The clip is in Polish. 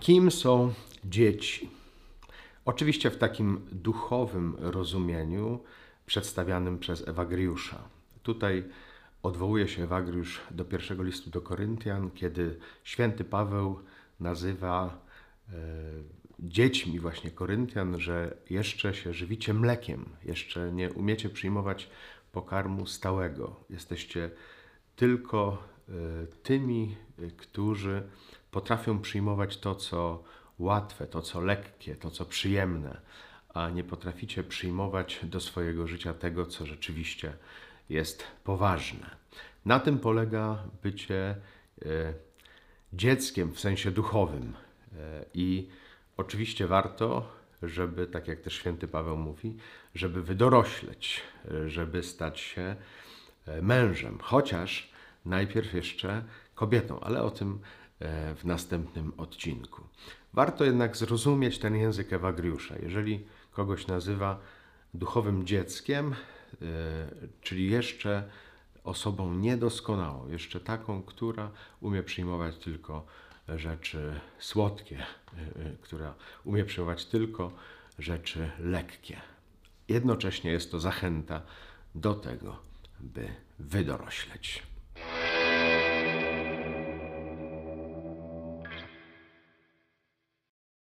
Kim są dzieci? Oczywiście w takim duchowym rozumieniu przedstawianym przez Ewagriusza. Tutaj odwołuje się Ewagriusz do pierwszego listu do Koryntian, kiedy święty Paweł nazywa e, dziećmi właśnie Koryntian, że jeszcze się żywicie mlekiem, jeszcze nie umiecie przyjmować pokarmu stałego. Jesteście tylko e, tymi, e, którzy potrafią przyjmować to, co łatwe, to, co lekkie, to, co przyjemne, a nie potraficie przyjmować do swojego życia tego, co rzeczywiście jest poważne. Na tym polega bycie e, dzieckiem w sensie duchowym. E, I oczywiście warto, żeby, tak jak też święty Paweł mówi, żeby wydorośleć, e, żeby stać się mężem, chociaż najpierw jeszcze kobietą, ale o tym w następnym odcinku. Warto jednak zrozumieć ten język Ewagriusza. Jeżeli kogoś nazywa duchowym dzieckiem, czyli jeszcze osobą niedoskonałą, jeszcze taką, która umie przyjmować tylko rzeczy słodkie, y, która umie przyjmować tylko rzeczy lekkie. Jednocześnie jest to zachęta do tego, by wydorośleć.